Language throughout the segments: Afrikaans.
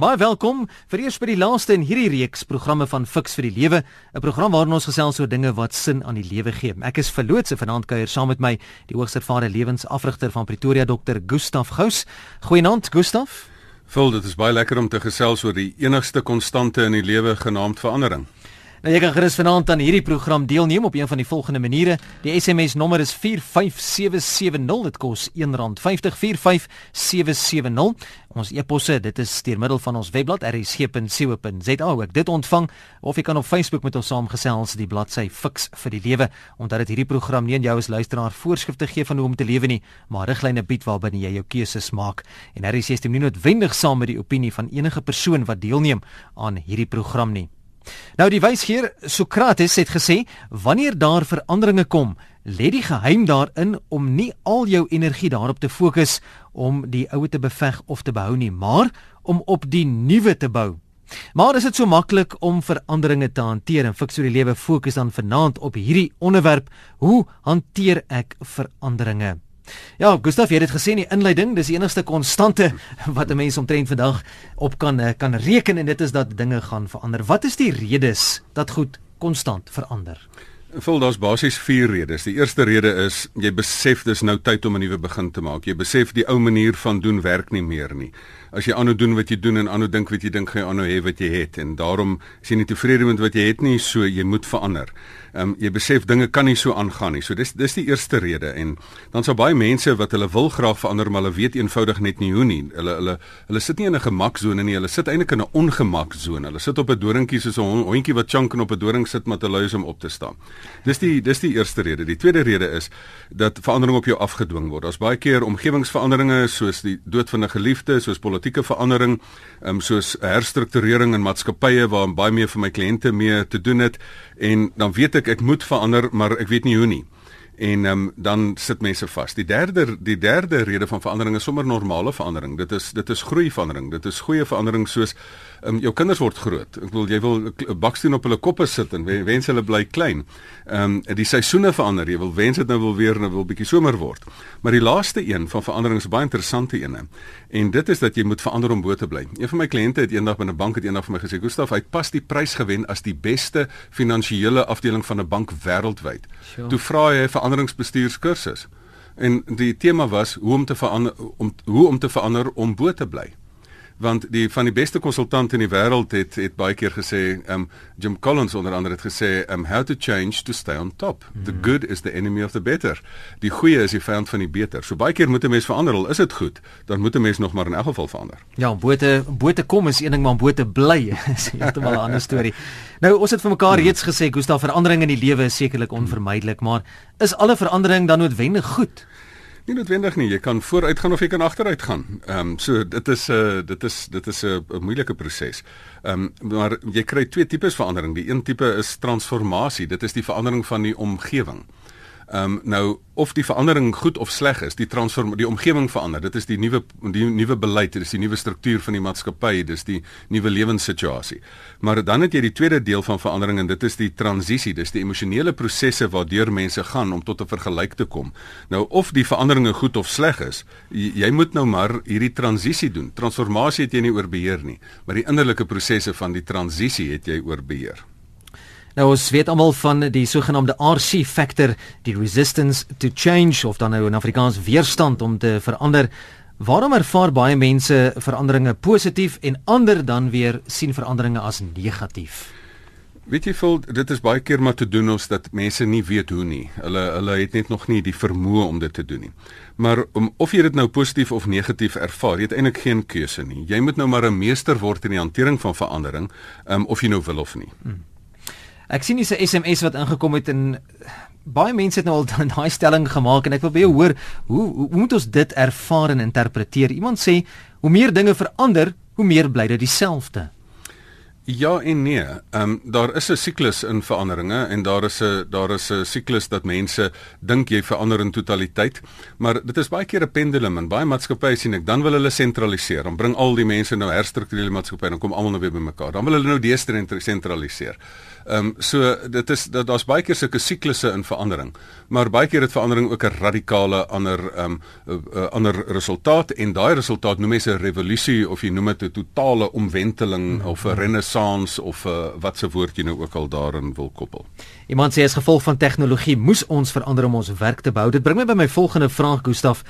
Baie welkom vir eers by die laaste in hierdie reeks programme van Fix vir die Lewe, 'n program waarin ons gesels oor dinge wat sin aan die lewe gee. Ek is verlootse vanaand kuier saam met my die hoogs ervare lewensafrigter van Pretoria Dr. Gustaf Gous. Goeienaand Gustaf. Vul, dit is baie lekker om te gesels oor die enigste konstante in die lewe genaamd verandering. Nou jy kan gerus vanaand aan hierdie program deelneem op een van die volgende maniere. Die SMS nommer is 45770. Dit kos R1.50 45770. Ons e-posse, dit is deur middel van ons webblad rsg.co.za ook dit ontvang of jy kan op Facebook met ons saamgesels die bladsy Fix vir die lewe. Onthou dat hierdie program nie aan jou as luisteraar voorskrifte gee van hoe om te lewe nie, maar riglyne bied waarbinne jy jou keuses maak. En RSG stem nie noodwendig saam met die opinie van enige persoon wat deelneem aan hierdie program nie. Nou die wysgeer Sokrates het gesê wanneer daar veranderinge kom, lê die geheim daarin om nie al jou energie daarop te fokus om die ou te beveg of te behou nie, maar om op die nuwe te bou. Maar is dit so maklik om veranderinge te hanteer en fiks oor die lewe fokus dan vanaand op hierdie onderwerp, hoe hanteer ek veranderinge? Ja, Gustaf, jy het dit gesê in die inleiding, dis die enigste konstante wat 'n mens omtrent vandag op kan eh, kan reken en dit is dat dinge gaan verander. Wat is die redes dat goed konstant verander? Vol daar's basies vier redes. Die eerste rede is jy besef dis nou tyd om 'n nuwe begin te maak. Jy besef die ou manier van doen werk nie meer nie as jy aanhou doen wat jy doen en aanhou dink wat jy dink gaan jy aanhou hê wat jy het en daarom is jy nie tevrede met wat jy het nie so jy moet verander. Ehm um, jy besef dinge kan nie so aangaan nie. So dis dis die eerste rede en dan sou baie mense wat hulle wil graag verander maar hulle weet eenvoudig net nie hoe nie. Hulle hulle hulle sit nie in 'n gemaksone nie, hulle sit eintlik in 'n ongemaksone. Hulle sit op 'n doringkie soos 'n hondjie wat chunk en op 'n doring sit maar te lui is om op te staan. Dis die dis die eerste rede. Die tweede rede is dat verandering op jou afgedwing word. Daar's baie keer omgewingsveranderinge soos die dood van 'n geliefde, soos politieke verandering, ehm um, soos herstrukturering in maatskappye waar baie meer vir my kliënte mee te doen het en dan weet ek ek moet verander, maar ek weet nie hoe nie en um, dan sit mense vas. Die derde die derde rede van verandering is sommer normale verandering. Dit is dit is groei verandering. Dit is goeie verandering soos um, jou kinders word groot. Ek wil jy wil 'n baksteen op hulle koppe sit en wens hulle bly klein. Ehm um, die seisoene verander. Jy wil wens dit nou wil weer nou wil bietjie somer word. Maar die laaste een van verandering is baie interessante een. En dit is dat jy moet verander om bo te bly. Een van my kliënte het eendag by 'n bank het eendag vir my gesê, "Gustaf, hy het pas die prys gewen as die beste finansiële afdeling van 'n bank wêreldwyd." Sure. Toe vra hy vir veranderingsbestuurskursus. En die tema was hoe om te verander om hoe om te verander om bo te bly want die van die beste konsultante in die wêreld het het baie keer gesê um Jim Collins onder andere het gesê um how to change to stay on top. Mm -hmm. the good is the enemy of the better. Die goeie is die vyand van die beter. So baie keer moet 'n mens verander al is dit goed dan moet 'n mens nog maar in elk geval verander. Ja bo te bo te kom is een ding maar bo te bly is heeltemal 'n ander storie. Nou ons het vir mekaar hmm. reeds gesê Gustav verandering in die lewe is sekerlik onvermydelik maar is alle verandering dan noodwendig goed Nie noodwendig nie. Jy kan vooruit gaan of jy kan agteruit gaan. Ehm um, so dit is 'n uh, dit is dit is 'n uh, moeilike proses. Ehm um, maar jy kry twee tipes verandering. Die een tipe is transformasie. Dit is die verandering van die omgewing. Ehm um, nou of die verandering goed of sleg is, die transform die omgewing verander. Dit is die nuwe die nuwe beleid, dit is die nuwe struktuur van die maatskappy, dis die nuwe lewenssituasie. Maar dan het jy die tweede deel van verandering en dit is die transisie, dis die emosionele prosesse waardeur mense gaan om tot 'n vergelyk te kom. Nou of die veranderinge goed of sleg is, jy, jy moet nou maar hierdie transisie doen. Transformasie het jy nie oor beheer nie, maar die innerlike prosesse van die transisie het jy oor beheer. Nou ons weet almal van die sogenaamde RC factor, die resistance to change of dan nou in Afrikaans weerstand om te verander. Waarom ervaar baie mense veranderinge positief en ander dan weer sien veranderinge as negatief? Weet jy voel dit is baie keer maar te doen ons dat mense nie weet hoe nie. Hulle hulle het net nog nie die vermoë om dit te doen nie. Maar om of jy dit nou positief of negatief ervaar, jy het eintlik geen keuse nie. Jy moet nou maar 'n meester word in die hantering van verandering, um, of jy nou wil of nie. Hmm. Ek sien hierse SMS wat ingekom het en baie mense het nou al daai stelling gemaak en ek wil by jou hoor hoe hoe moet ons dit ervaar en interpreteer? Iemand sê hoe meer dinge verander, hoe meer bly dit dieselfde. Ja en nee. Ehm um, daar is 'n siklus in veranderinge en daar is 'n daar is 'n siklus dat mense dink jy verander in totaliteit, maar dit is baie keer 'n pendulum en baie maatskappye sien ek dan wil hulle sentraliseer. Dan bring al die mense nou herstruktureer maatskappye en dan kom almal nou weer bymekaar. Dan wil hulle nou desentraliseer. Ehm um, so dit is dat daar's baie keer sulke siklusse in verandering. Maar baie keer het verandering ook 'n radikale ander ehm um, 'n uh, uh, ander resultaat en daai resultaat noem mense 'n revolusie of jy noem dit 'n totale omwenteling mm -hmm. of 'n renessans of 'n uh, wat se woord jy nou ook al daarin wil koppel. Iemand sê as gevolg van tegnologie moes ons verander om ons werk te bou. Dit bring my by my volgende vraag Gustaf.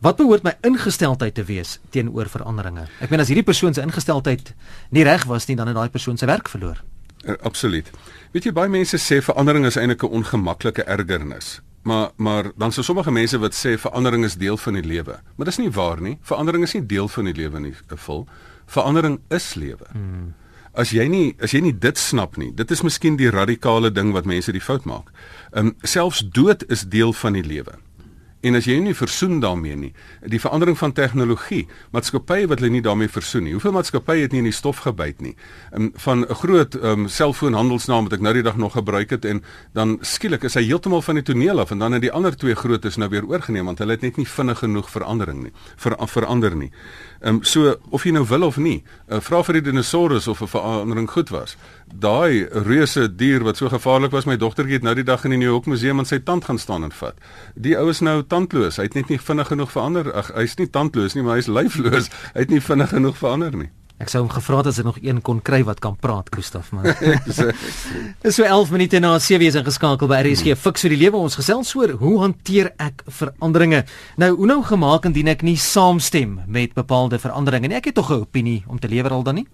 Wat behoort my ingesteldheid te wees teenoor veranderinge? Ek meen as hierdie persoon se ingesteldheid nie reg was nie, dan het daai persoon sy werk verloor. Uh, absoluut. Weet jy baie mense sê verandering is eintlik 'n ongemaklike ergernis. Maar maar dan so sommige mense wat sê verandering is deel van die lewe. Maar dis nie waar nie. Verandering is nie deel van die lewe nie, vol. Verandering is lewe. Hmm. As jy nie as jy nie dit snap nie, dit is miskien die radikale ding wat mense die fout maak. Ehm um, selfs dood is deel van die lewe. En as jy nie versoen daarmee nie, die verandering van tegnologie, maatskappye wat hulle nie daarmee versoen nie. Hoeveel maatskappye het nie in die stof gebyt nie? Um, van 'n groot um, selfoonhandelsnaam wat ek nou die dag nog gebruik het en dan skielik is hy heeltemal van die toneel af en dan het die ander twee grootes nou weer oorgeneem want hulle het net nie vinnig genoeg verandering nie. Ver, verander nie. Ehm um, so of jy nou wil of nie, uh, vra vir die dinosourus of 'n verandering goed was. Daai reuse dier wat so gevaarlik was, my dogtertjie het nou die dag in die New York museum aan sy tand gaan staan en vat. Die ou is nou tandloos. Hy het net nie vinnig genoeg verander. Ag, hy's nie tandloos nie, maar hy's lyfloos. Hy het nie vinnig genoeg verander nie. Ek sou hom gevra het as hy nog een kon kry wat kan praat, Gustaf, maar. Dis so 11 minute na 7 is ingeskakel by RSG Fix vir die lewe. Ons gesels oor hoe hanteer ek veranderinge? Nou, hoe nou gemaak indien ek nie saamstem met bepaalde veranderinge nie? Ek het tog 'n opinie om te lewer al dan nie?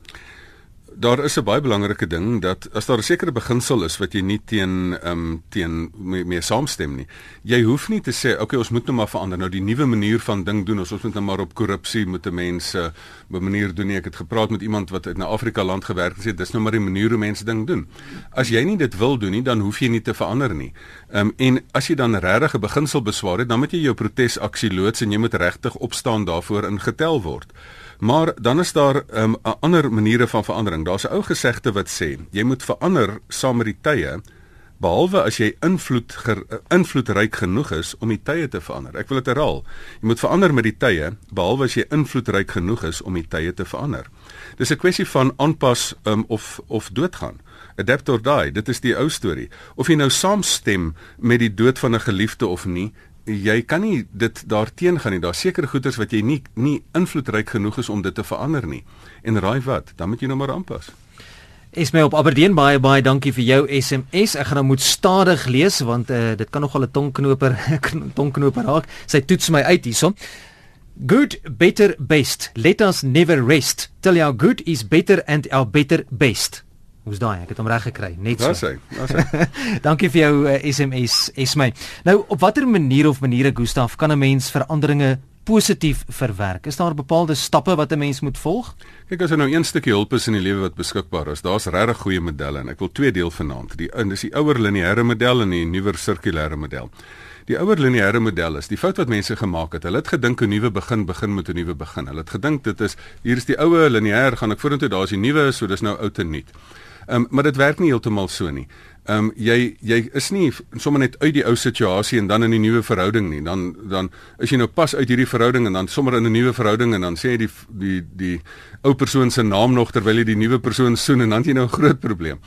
Daar is 'n baie belangrike ding dat as daar 'n sekere beginsel is wat jy nie teen ehm um, teen mee, mee saamstem nie. Jy hoef nie te sê okay, ons moet nou maar verander. Nou die nuwe manier van ding doen, ons moet nou maar op korrupsie met mense op 'n manier doen nie. Ek het gepraat met iemand wat uit 'n Afrika land gewerk het en sê dis nou maar die manier hoe mense ding doen. As jy nie dit wil doen nie, dan hoef jy nie te verander nie. Ehm um, en as jy dan regtig 'n beginsel beswaar het, dan moet jy jou protesaksie loods en jy moet regtig opstaan daarvoor ingetel word. Maar dan is daar 'n um, ander maniere van verandering. Daar's 'n ou gesegde wat sê jy moet verander saam met die tye behalwe as jy invloed ger, invloedryk genoeg is om die tye te verander. Ek wil dit herhaal. Jy moet verander met die tye behalwe as jy invloedryk genoeg is om die tye te verander. Dis 'n kwessie van aanpas um, of of doodgaan. Adapt or die. Dit is die ou storie. Of jy nou saamstem met die dood van 'n geliefde of nie, jy kan nie dit daarteen gaan nie. Daar's sekere goeders wat jy nie nie invloedryk genoeg is om dit te verander nie. En raai wat? Dan moet jy nou maar aanpas. Is my op Aberdeen baie baie dankie vir jou SMS. Ek gaan nou moet stadig lees want uh, dit kan nogal 'n tongknoper tongknoper raak. Sy toets my uit hierson. Good, better, best. Let us never rest till our good is better and our better best. Hoe's daai? Ek het hom reg gekry, net so. Dis hy. Dis hy. Dankie vir jou uh, eh, SMS, Esmy. Nou, op watter manier of maniere Gustaf kan 'n mens veranderinge positief verwerk? Is daar bepaalde stappe wat 'n mens moet volg? Kyk, as jy er nou een stukkie hulp is in die lewe wat beskikbaar is, daar's regtig goeie modelle en ek wil twee deel vanaand. Die en dis die ouer lineêre model en die nuwer sirkulêre model. Die ouer lineêre model is die fout wat mense gemaak het. Hulle het gedink 'n nuwe begin begin met 'n nuwe begin. Hulle het gedink dit is hier is die ou lineêr, gaan ek vorentoe, daar is die nuwe, so dis nou oud en nuut. Um, maar dit werk nie heeltemal so nie. Ehm um, jy jy is nie sommer net uit die ou situasie en dan in 'n nuwe verhouding nie. Dan dan is jy nou pas uit hierdie verhouding en dan sommer in 'n nuwe verhouding en dan sê jy die die die ou persoon se naam nog terwyl jy die nuwe persoon soen en dan het jy nou 'n groot probleem.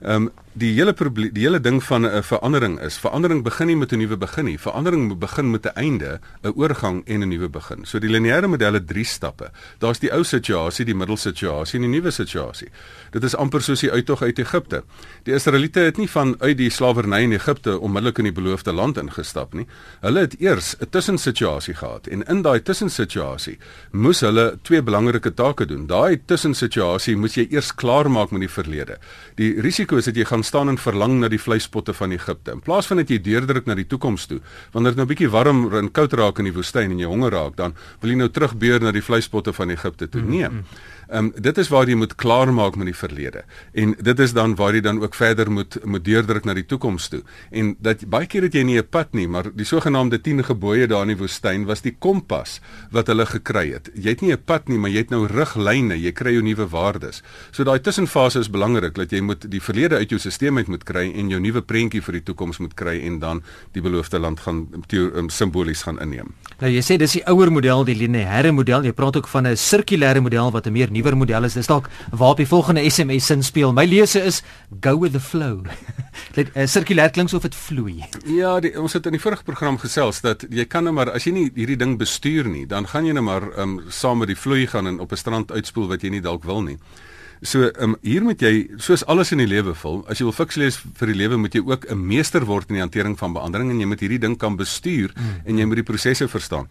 Ehm um, die hele probleem die hele ding van 'n uh, verandering is verandering begin nie met 'n nuwe begin nie. Verandering begin met 'n einde, 'n oorgang en 'n nuwe begin. So die lineêre model het drie stappe. Daar's die ou situasie, die middelsituasie en die nuwe situasie. Dit is amper soos die uittog uit Egipte. Die Israeliete het nie van uit die slawerny in Egipte onmiddellik in die beloofde land ingestap nie. Hulle het eers 'n tussensituasie gehad en in daai tussensituasie moes hulle twee belangrike take doen. Daai tussensituasie moes jy eers klaarmaak met die verlede. Die risiko is dat jy gaan staan en verlang na die vleispotte van Egipte. In plaas van dat jy deurdruk na die toekoms toe, wanneer dit nou bietjie warm en koud raak in die woestyn en jy honger raak, dan wil jy nou terugbeur na die vleispotte van Egipte toe. Nee. Ehm um, dit is waar jy moet klaarmaak met die verlede. En dit is dan waar jy dan ook verder moet moet deurdruk na die toekoms toe. En dat baie keer het jy nie 'n pad nie, maar die sogenaamde 10 gebooie daar in die woestyn was die kompas wat hulle gekry het. Jy het nie 'n pad nie, maar jy het nou riglyne, jy kry jou nuwe waardes. So daai tussenfase is belangrik dat jy moet die verlede uit jou stelsel uit moet kry en jou nuwe prentjie vir die toekoms moet kry en dan die beloofde land gaan um, simbolies gaan inneem. Nou jy sê dis die ouer model, die lineêre model. Jy praat ook van 'n sirkulêre model wat 'n meer nuwer model is. Dis dalk waar op die volgende SMS sin speel. My lese is go with the flow. Dit uh, sirkulêr klink of dit vloei. Ja, die, ons het in die vorige program gesels dat jy kan nou maar as jy nie hierdie ding bestuur nie, dan gaan jy nou maar um, saam met die vloei gaan en op 'n strand uitspoel wat jy nie dalk wil nie. So um, hier moet jy soos alles in die lewe vul. As jy wil fiks lees vir die lewe moet jy ook 'n meester word in die hantering van beandering en jy moet hierdie ding kan bestuur mm. en jy moet die prosesse verstaan.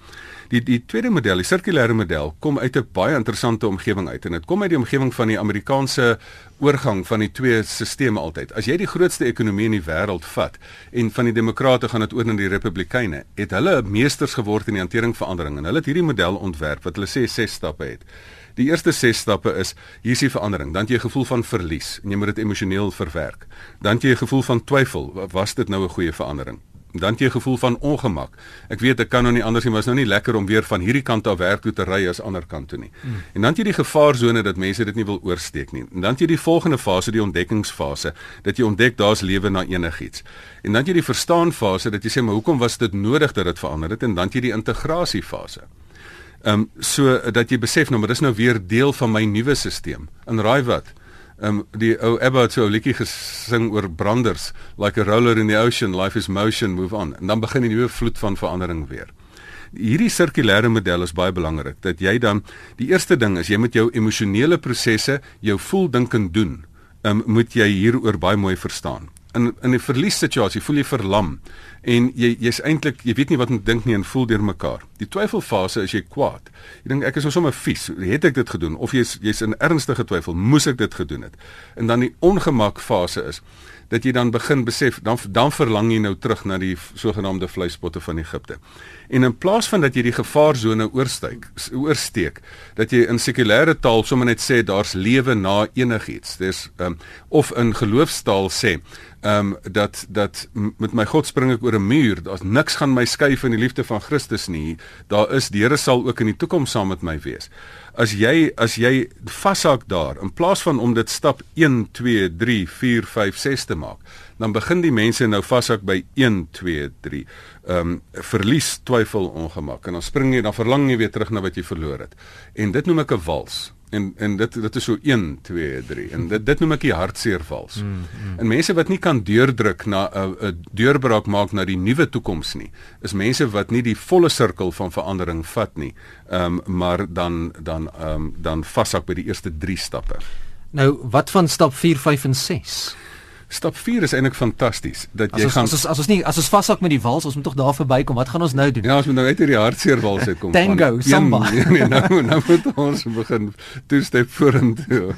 Die die tweede model, die sirkulêre model, kom uit 'n baie interessante omgewing uit en dit kom uit die omgewing van die Amerikaanse oorgang van die twee stelsels altyd. As jy die grootste ekonomie in die wêreld vat en van die demokrate gaan dit oor na die republikeine, het hulle meesters geword in die hantering van verandering en hulle het hierdie model ontwerp wat hulle sê ses stappe het. Die eerste 6 stappe is hier is die verandering. Dan jy 'n gevoel van verlies en jy moet dit emosioneel verwerk. Dan jy 'n gevoel van twyfel, was dit nou 'n goeie verandering? Dan jy 'n gevoel van ongemak. Ek weet ek kan nou nie anders nie, maar is nou nie lekker om weer van hierdie kant af werk toe te ry as ander kant toe nie. Hmm. En dan jy die gevaarsone dat mense dit nie wil oorsteek nie. En dan jy die volgende fase, die ontdekkingsfase, dat jy ontdek daar's lewe na enigiets. En dan jy die verstaanfase dat jy sê maar hoekom was dit nodig dat dit verander het en dan jy die integrasiefase. Ehm um, so dat jy besef nou maar dis nou weer deel van my nuwe stelsel. In raai wat? Ehm um, die ou Abba het so 'n liedjie gesing oor branders, like a roller in the ocean, life is motion, move on. En dan begin die nuwe vloed van verandering weer. Hierdie sirkulêre model is baie belangrik dat jy dan die eerste ding is jy moet jou emosionele prosesse, jou voel dink en doen, ehm um, moet jy hieroor baie mooi verstaan in in 'n verliessituasie voel jy verlam en jy jy's eintlik jy weet nie wat om dink nie en voel deur mekaar. Die twyfelfase is jy kwaad. Jy dink ek is nou sommer vies. Het ek dit gedoen of jy's jy's in ernstige twyfel, moes ek dit gedoen het. En dan die ongemakfase is dat jy dan begin besef dan dan verlang jy nou terug na die sogenaamde vleispotte van Egipte. En in plaas van dat jy die gevaarsone oorstyk, oorsteek, dat jy in sekulêre taal sommer net sê daar's lewe na enigiets. Dis um, of in geloofstaal sê, ehm um, dat dat met my God spring ek oor 'n muur. Daar's niks gaan my skei van die liefde van Christus nie. Daar is die Here sal ook in die toekoms saam met my wees as jy as jy vashak daar in plaas van om dit stap 1 2 3 4 5 6 te maak dan begin die mense nou vashak by 1 2 3 ehm um, verlies twyfel ongemak en dan spring jy dan verlang jy weer terug na wat jy verloor het en dit noem ek 'n wals en en dit dit is so 1 2 3 en dit dit noem ek die hartseer vals. Mm, mm. En mense wat nie kan deurdruk na 'n uh, 'n deurbraak maak na die nuwe toekoms nie, is mense wat nie die volle sirkel van verandering vat nie. Ehm um, maar dan dan ehm um, dan vashak by die eerste 3 stappe. Nou, wat van stap 4, 5 en 6? Stap 4 is eintlik fantasties dat jy as ons, gaan as ons as ons nie as ons vashak met die wals, ons moet tog daar verbykom. Wat gaan ons nou doen? Ja, ons moet nou uit hierdie hartseer wals uitkom. Tango, van, samba. Nee, nee, nou nou moet ons begin toe stap vorentoe.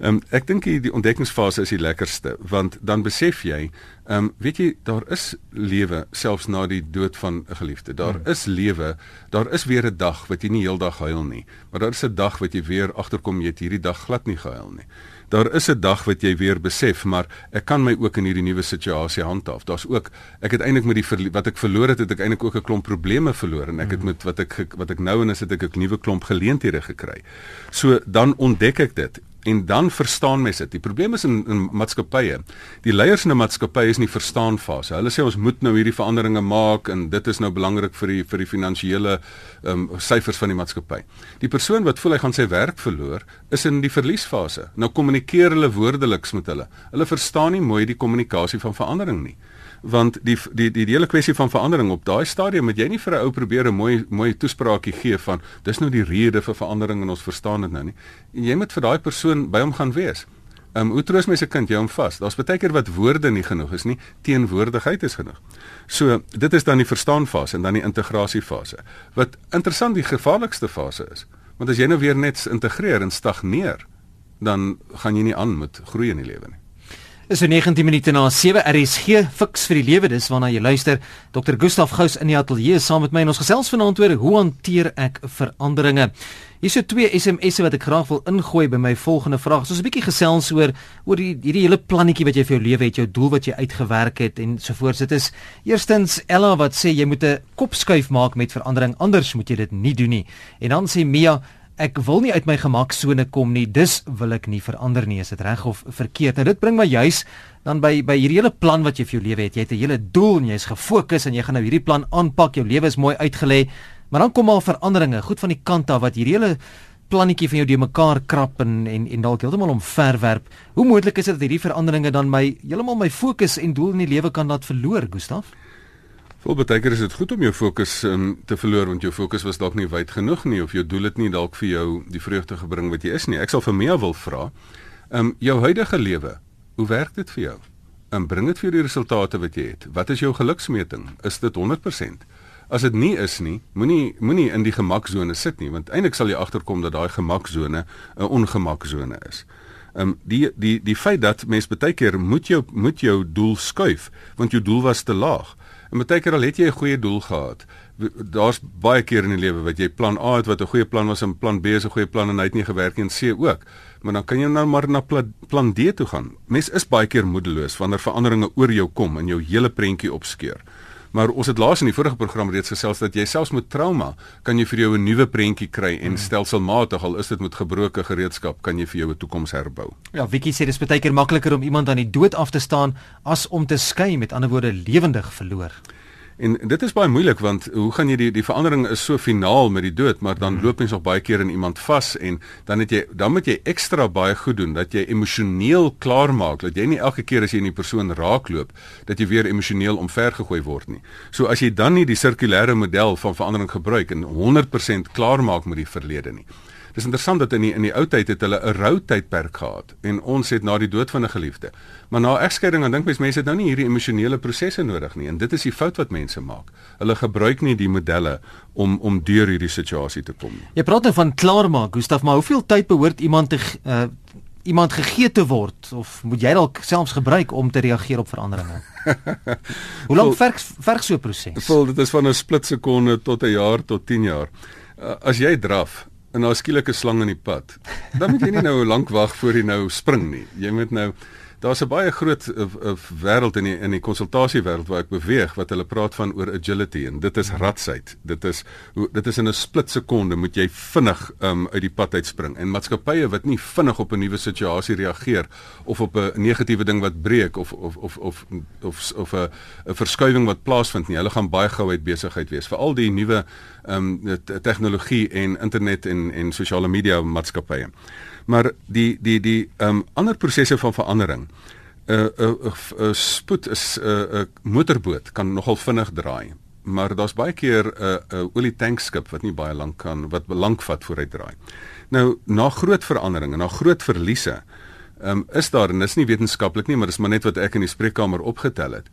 Ehm um, ek dink die ontdekkingsfase is die lekkerste want dan besef jy, ehm um, weet jy daar is lewe selfs na die dood van 'n geliefde. Daar hmm. is lewe. Daar is weer 'n dag wat jy nie heeldag huil nie, maar daar is 'n dag wat jy weer agterkom jy het hierdie dag glad nie gehuil nie daar is 'n dag wat jy weer besef, maar ek kan my ook in hierdie nuwe situasie handhaaf. Daar's ook ek het eintlik met die wat ek verloor het, het ek eintlik ook 'n klomp probleme verloor en ek het mm. met wat ek wat ek nou en is het ek 'n nuwe klomp geleenthede gekry. So dan ontdek ek dit en dan verstaan mense dit. Die probleem is in, in maatskappye. Die leiers in 'n maatskappy is nie verstaan fase. Hulle sê ons moet nou hierdie veranderinge maak en dit is nou belangrik vir die vir die finansiële ehm um, syfers van die maatskappy. Die persoon wat voel hy gaan sy werk verloor, is in die verliesfase. Nou kommunikeer hulle woordeliks met hulle. Hulle verstaan nie mooi die kommunikasie van verandering nie want die die die, die hele kwessie van verandering op daai stadium moet jy nie vir 'n ou probeer 'n mooi mooi toespraakie gee van dis nou die rede vir verandering en ons verstaan dit nou nie. En jy moet vir daai persoon by hom gaan wees. Ehm um, hoe troos my se kind jy hom vas? Daar's baie keer wat woorde nie genoeg is nie, teenwoordigheid is genoeg. So, dit is dan die verstaanfase en dan die integrasiefase. Wat interessant die gevaarlikste fase is. Want as jy nou weer net integreer en stagneer, dan gaan jy nie aan met groei in die lewe nie. Dis so 19 minute na 7 RSG Fix vir die lewe dis waarna jy luister. Dr. Gustaf Gous in die ateljee saam met my en ons gesels vanaand oor hoe hanteer ek veranderinge. Hier is twee SMS'e wat ek graag wil ingooi by my volgende vraag. Ons 'n bietjie gesels oor oor die hierdie hele plannetjie wat jy vir jou lewe het, jou doel wat jy uitgewerk het en sovoorts. Dit is eerstens Ella wat sê jy moet 'n kopskuif maak met verandering, anders moet jy dit nie doen nie. En dan sê Mia ek wil nie uit my gemaksone kom nie, dus wil ek nie verander nie, is dit reg of verkeerd? Nou dit bring my juis dan by by hierdie hele plan wat jy vir jou lewe het. Jy het 'n hele doel en jy's gefokus en jy gaan nou hierdie plan aanpak. Jou lewe is mooi uitgelê, maar dan kom al veranderinge, goed van die kant af wat hierdie hele plannetjie van jou de mekaar krap en en en dalk heeltemal omverwerp. Hoe moontlik is dit dat hierdie veranderinge dan my heeltemal my fokus en doel in die lewe kan laat verloor, Gustaf? Vol baie keer is dit goed om jou fokus um, te verloor want jou fokus was dalk nie wyd genoeg nie of jou doel het nie dalk vir jou die vreugde gebring wat jy is nie. Ek sal vir Mia wil vra, ehm um, jou huidige lewe, hoe werk dit vir jou? En um, bring dit vir die resultate wat jy het? Wat is jou geluksmeting? Is dit 100%? As dit nie is nie, moenie moenie in die gemaksone sit nie want eintlik sal jy agterkom dat daai gemaksone 'n ongemaksone is. Ehm um, die die die feit dat mens baie keer moet jou moet jou doel skuif want jou doel was te laag. En baie keer al het jy 'n goeie doel gehad. Daar's baie keer in die lewe wat jy plan A het wat 'n goeie plan was en plan B is 'n goeie plan en hy het nie gewerk nie en C ook. Maar dan kan jy nou maar na plan D toe gaan. Mens is baie keer moedeloos wanneer veranderinge oor jou kom en jou hele prentjie opskeur. Maar ons het laas in die vorige program reeds gesels dat jy selfs met trauma kan jy vir jou 'n nuwe prentjie kry en hmm. stelselmatig al is dit met gebroke gereedskap kan jy vir jou 'n toekoms herbou. Ja, Wiki sê dis baie keer makliker om iemand aan die dood af te staan as om te skei, met ander woorde lewendig verloor. En dit is baie moeilik want hoe gaan jy die die verandering is so finaal met die dood, maar dan mhm. loop mens nog baie keer in iemand vas en dan het jy dan moet jy ekstra baie goed doen dat jy emosioneel klaar maak dat jy nie elke keer as jy in die persoon raakloop dat jy weer emosioneel omvergegooi word nie. So as jy dan nie die sirkulêre model van verandering gebruik en 100% klaar maak met die verlede nie. Dis interessant dat in die in die ou tyd het hulle 'n rou tydperk gehad en ons het na die dood van 'n geliefde. Maar na egskeiding dan dink mens mense het nou nie hierdie emosionele prosesse nodig nie en dit is die fout wat mense maak. Hulle gebruik nie die modelle om om deur hierdie situasie te kom nie. Jy praat nou van klaarmaak, Gustaf, maar hoeveel tyd behoort iemand te uh, iemand gegee te word of moet jy dalk selfs gebruik om te reageer op veranderinge? Hoe lank verg verg so 'n proses? Vol dit is van 'n split sekonde tot 'n jaar tot 10 jaar. Uh, as jy draf en daar skielik 'n slang in die pad. Dan moet jy nie nou lank wag voor jy nou spring nie. Jy moet nou daar's 'n baie groot uh, uh, wêreld in die in die konsultasiewêreld waar ek beweeg wat hulle praat van oor agility en dit is ratsheid. Dit is hoe dit is in 'n split sekonde moet jy vinnig um, uit die pad uitspring. En maatskappye wat nie vinnig op 'n nuwe situasie reageer of op 'n negatiewe ding wat breek of of of of of of 'n 'n verskuiwing wat plaasvind nie, hulle gaan baie gou uit besigheid wees. Veral die nuwe ehm um, tegnologie en internet en en sosiale media maatskappye. Maar die die die um, ander prosesse van verandering 'n uh, 'n uh, 'n uh, spoed is 'n uh, 'n uh, motorboot kan nogal vinnig draai. Maar daar's baie keer 'n uh, 'n uh, olietankskip wat nie baie lank kan wat lank vat vooruit draai. Nou na groot veranderinge, na groot verliese, um, is daar en dis nie wetenskaplik nie, maar dis maar net wat ek in die spreekkamer opgetel het.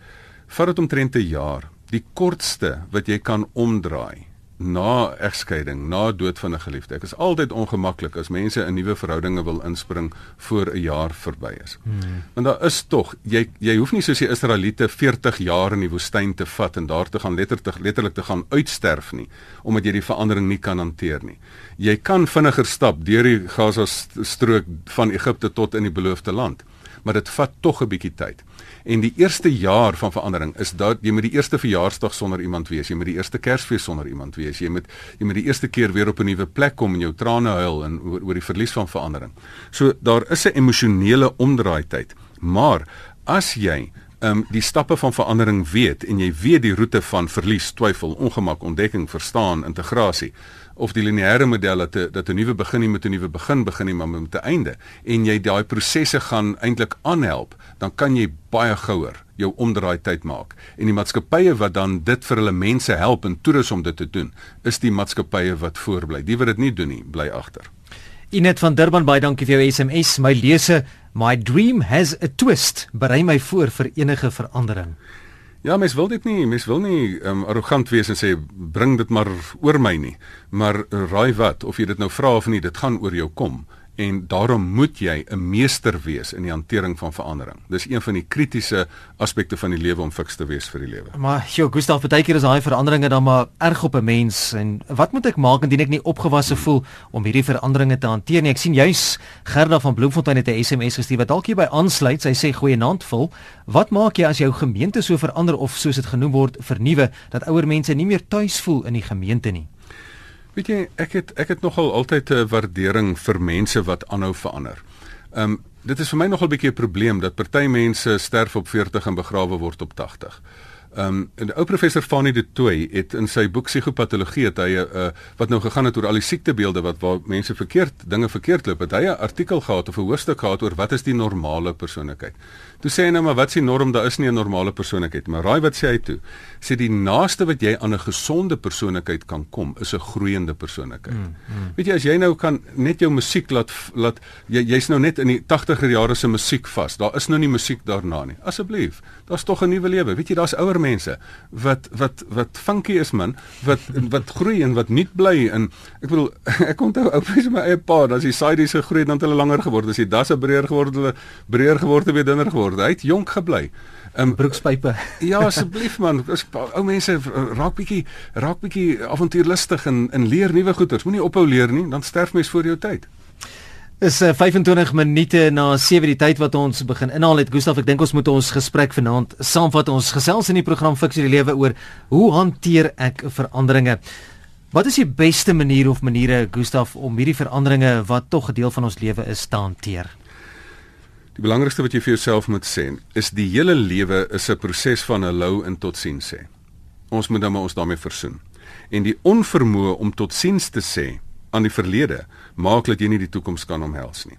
Vat dit omtrent 'n jaar. Die kortste wat jy kan omdraai na egskeiding, na dood van 'n geliefde. Ek is altyd ongemaklik as mense in nuwe verhoudinge wil inspring voor 'n jaar verby is. Hmm. Want daar is tog jy jy hoef nie soos die Israeliete 40 jaar in die woestyn te vat en daar te gaan letterlik letterlik te gaan uitsterf nie omdat jy die verandering nie kan hanteer nie. Jy kan vinniger stap deur die Gaza strook van Egipte tot in die beloofde land, maar dit vat tog 'n bietjie tyd. En die eerste jaar van verandering is dat jy met die eerste verjaarsdag sonder iemand wees, jy met die eerste Kersfees sonder iemand wees, jy met jy met die eerste keer weer op 'n nuwe plek kom en jou trane huil en oor, oor die verlies van verandering. So daar is 'n emosionele omdraai tyd. Maar as jy um, die stappe van verandering weet en jy weet die roete van verlies, twyfel, ongemak, ontdekking, verstaan, integrasie of die lineêre model dat 'n dat 'n nuwe begin nie met 'n nuwe begin begin nie maar met 'n einde en jy daai prosesse gaan eintlik aanhelp, dan kan jy baie gouer jou omdraai tyd maak. En die maatskappye wat dan dit vir hulle mense help en toerus om dit te doen, is die maatskappye wat voorbly. Die wat dit nie doen nie, bly agter. Inet van Durban baie dankie vir jou SMS. My lese, my dream has a twist. Berei my voor vir enige verandering. Ja, mens wil dit nie, mens wil nie um, arrogant wees en sê bring dit maar oor my nie. Maar raai wat, of jy dit nou vra of nie, dit gaan oor jou kom en daarom moet jy 'n meester wees in die hantering van verandering. Dis een van die kritiese aspekte van die lewe om fiks te wees vir die lewe. Maar jo, Gustav, baie keer is daai veranderinge dan maar erg op 'n mens en wat moet ek maak indien ek nie opgewasse voel om hierdie veranderinge te hanteer nie? Ek sien juis Gerda van Bloemfontein het 'n SMS gestuur wat dalk hierby aansluit. Sy sê goeie naand vol. Wat maak jy as jou gemeente so verander of soos dit genoem word vernuwe dat ouer mense nie meer tuis voel in die gemeente nie? Weet jy, ek het ek het nogal altyd 'n waardering vir mense wat aanhou verander. Um, dit is vir my nogal 'n bietjie 'n probleem dat party mense sterf op 40 en begrawe word op 80. Ehm um, 'n ou professor Fanny de Tooy het in sy boek Psigopatologie het hy 'n uh, eh, wat nou gegaan het oor al die siektebeelde wat waar mense verkeerd dinge verkeerd loop. Het hy 'n artikel gehad of 'n hoofstuk gehad oor wat is die normale persoonlikheid. Toe sê hy nou maar wat s'ie norm? Daar is nie 'n normale persoonlikheid, maar raai wat sê hy toe? Sê die naaste wat jy aan 'n gesonde persoonlikheid kan kom, is 'n groeiende persoonlikheid. Mm, mm. Weet jy as jy nou kan net jou musiek laat laat jy jy's nou net in die 80er jare se musiek vas. Daar is nou nie musiek daarna nie. Asseblief, daar's tog 'n nuwe lewe. Weet jy, daar's ouer mense wat wat wat funky is man, wat wat groei en wat nuut bly en ek bedoel ek onthou ou mense my eie pa, as die sides gegroei het dan het hulle langer geword, as die dasse breër geword het, hulle breër geword het, weer dunner geword. Hy het jonk gebly. In broekspype. ja, asseblief man. Ou mense raak bietjie raak bietjie avontuurlustig en en leer nuwe goeters. Moenie ophou leer nie, dan sterf mens voor jou tyd. Is uh, 25 minute na 7 die tyd wat ons begin inhaal het. Gustaf, ek dink ons moet ons gesprek vanaand saamvat. Ons gesels in die program Fiksie die Lewe oor hoe hanteer ek veranderinge? Wat is die beste manier of maniere Gustaf om hierdie veranderinge wat tog 'n deel van ons lewe is te hanteer? Die belangrikste wat jy vir jouself moet sê, is die hele lewe is 'n proses van lou en totsiens sê. Ons moet dan maar ons daarmee versoen. En die onvermoë om totsiens te sê aan die verlede maak dat jy nie die toekoms kan omhels nie.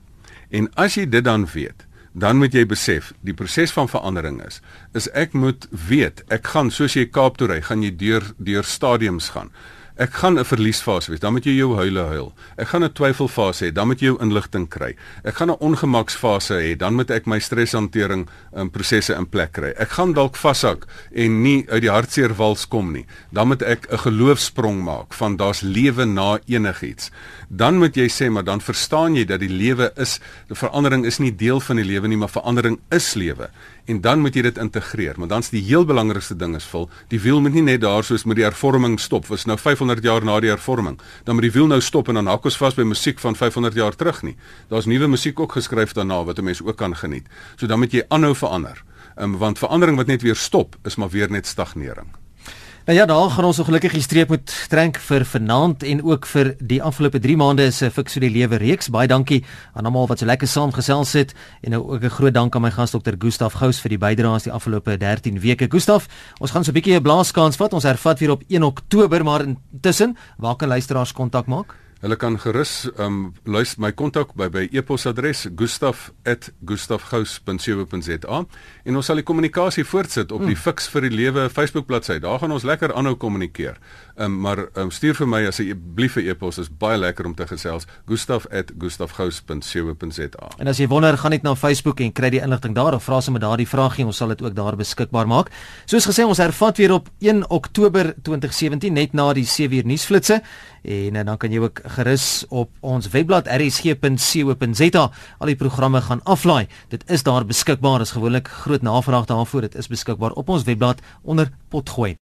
En as jy dit dan weet, dan moet jy besef die proses van verandering is is ek moet weet ek gaan soos jy Kaap toe ry gaan jy deur deur stadiums gaan Ek gaan 'n verliesfase wees, dan moet jy jou huile huil. Ek gaan 'n twyfelfase hê, dan moet jy jou inligting kry. Ek gaan 'n ongemaksfase hê, dan moet ek my streshantering in um, prosesse in plek kry. Ek gaan dalk vashak en nie uit die hartseer wals kom nie. Dan moet ek 'n geloofsprong maak van daar's lewe na enigiets. Dan moet jy sê, maar dan verstaan jy dat die lewe is, die verandering is nie deel van die lewe nie, maar verandering is lewe en dan moet jy dit integreer. Maar dan's die heel belangrikste ding is vol, die wiel moet nie net daar soos met die hervorming stop. Was nou 500 jaar na die hervorming. Dan moet die wiel nou stop en dan hak ons vas by musiek van 500 jaar terug nie. Daar's nuwe musiek ook geskryf daarna wat 'n mens ook kan geniet. So dan moet jy aanhou verander. Um, want verandering wat net weer stop is maar weer net stagnering. Nou ja, daar gaan ons so gelukkig die streep moet trek vir vanaand en ook vir die afgelope 3 maande se vir die Lewe reeks. Baie dankie aan almal wat so lekker saam gesels het en nou ook 'n groot dank aan my gas dokter Gustaf Gous vir die bydraes die afgelope 13 weke. Gustaf, ons gaan so 'n bietjie 'n blaaskans vat. Ons hervat weer op 1 Oktober, maar intussen, waar kan luisteraars kontak maak? Hulle kan gerus um luister my kontak by by e-posadres gustaf@gustafgous.co.za en ons sal die kommunikasie voortsit op die hmm. Fix vir die Lewe Facebook bladsy. Daar gaan ons lekker aanhou kommunikeer. Um maar um, stuur vir my asseblief 'n e-pos. Is baie lekker om te gesels. gustaf@gustafgous.co.za. En as jy wonder, gaan net na Facebook en kry die inligting daar of vra sommer daardie vraagie. Ons sal dit ook daar beskikbaar maak. Soos gesê, ons hervat weer op 1 Oktober 2017 net na die 7 uur nuusflitsse en, en dan kan jy ook gerus op ons webblad rsg.co.za al die programme gaan aflaai. Dit is daar beskikbaar. Is gewoonlik groot navraag daarvoor. Dit is beskikbaar op ons webblad onder potgooi.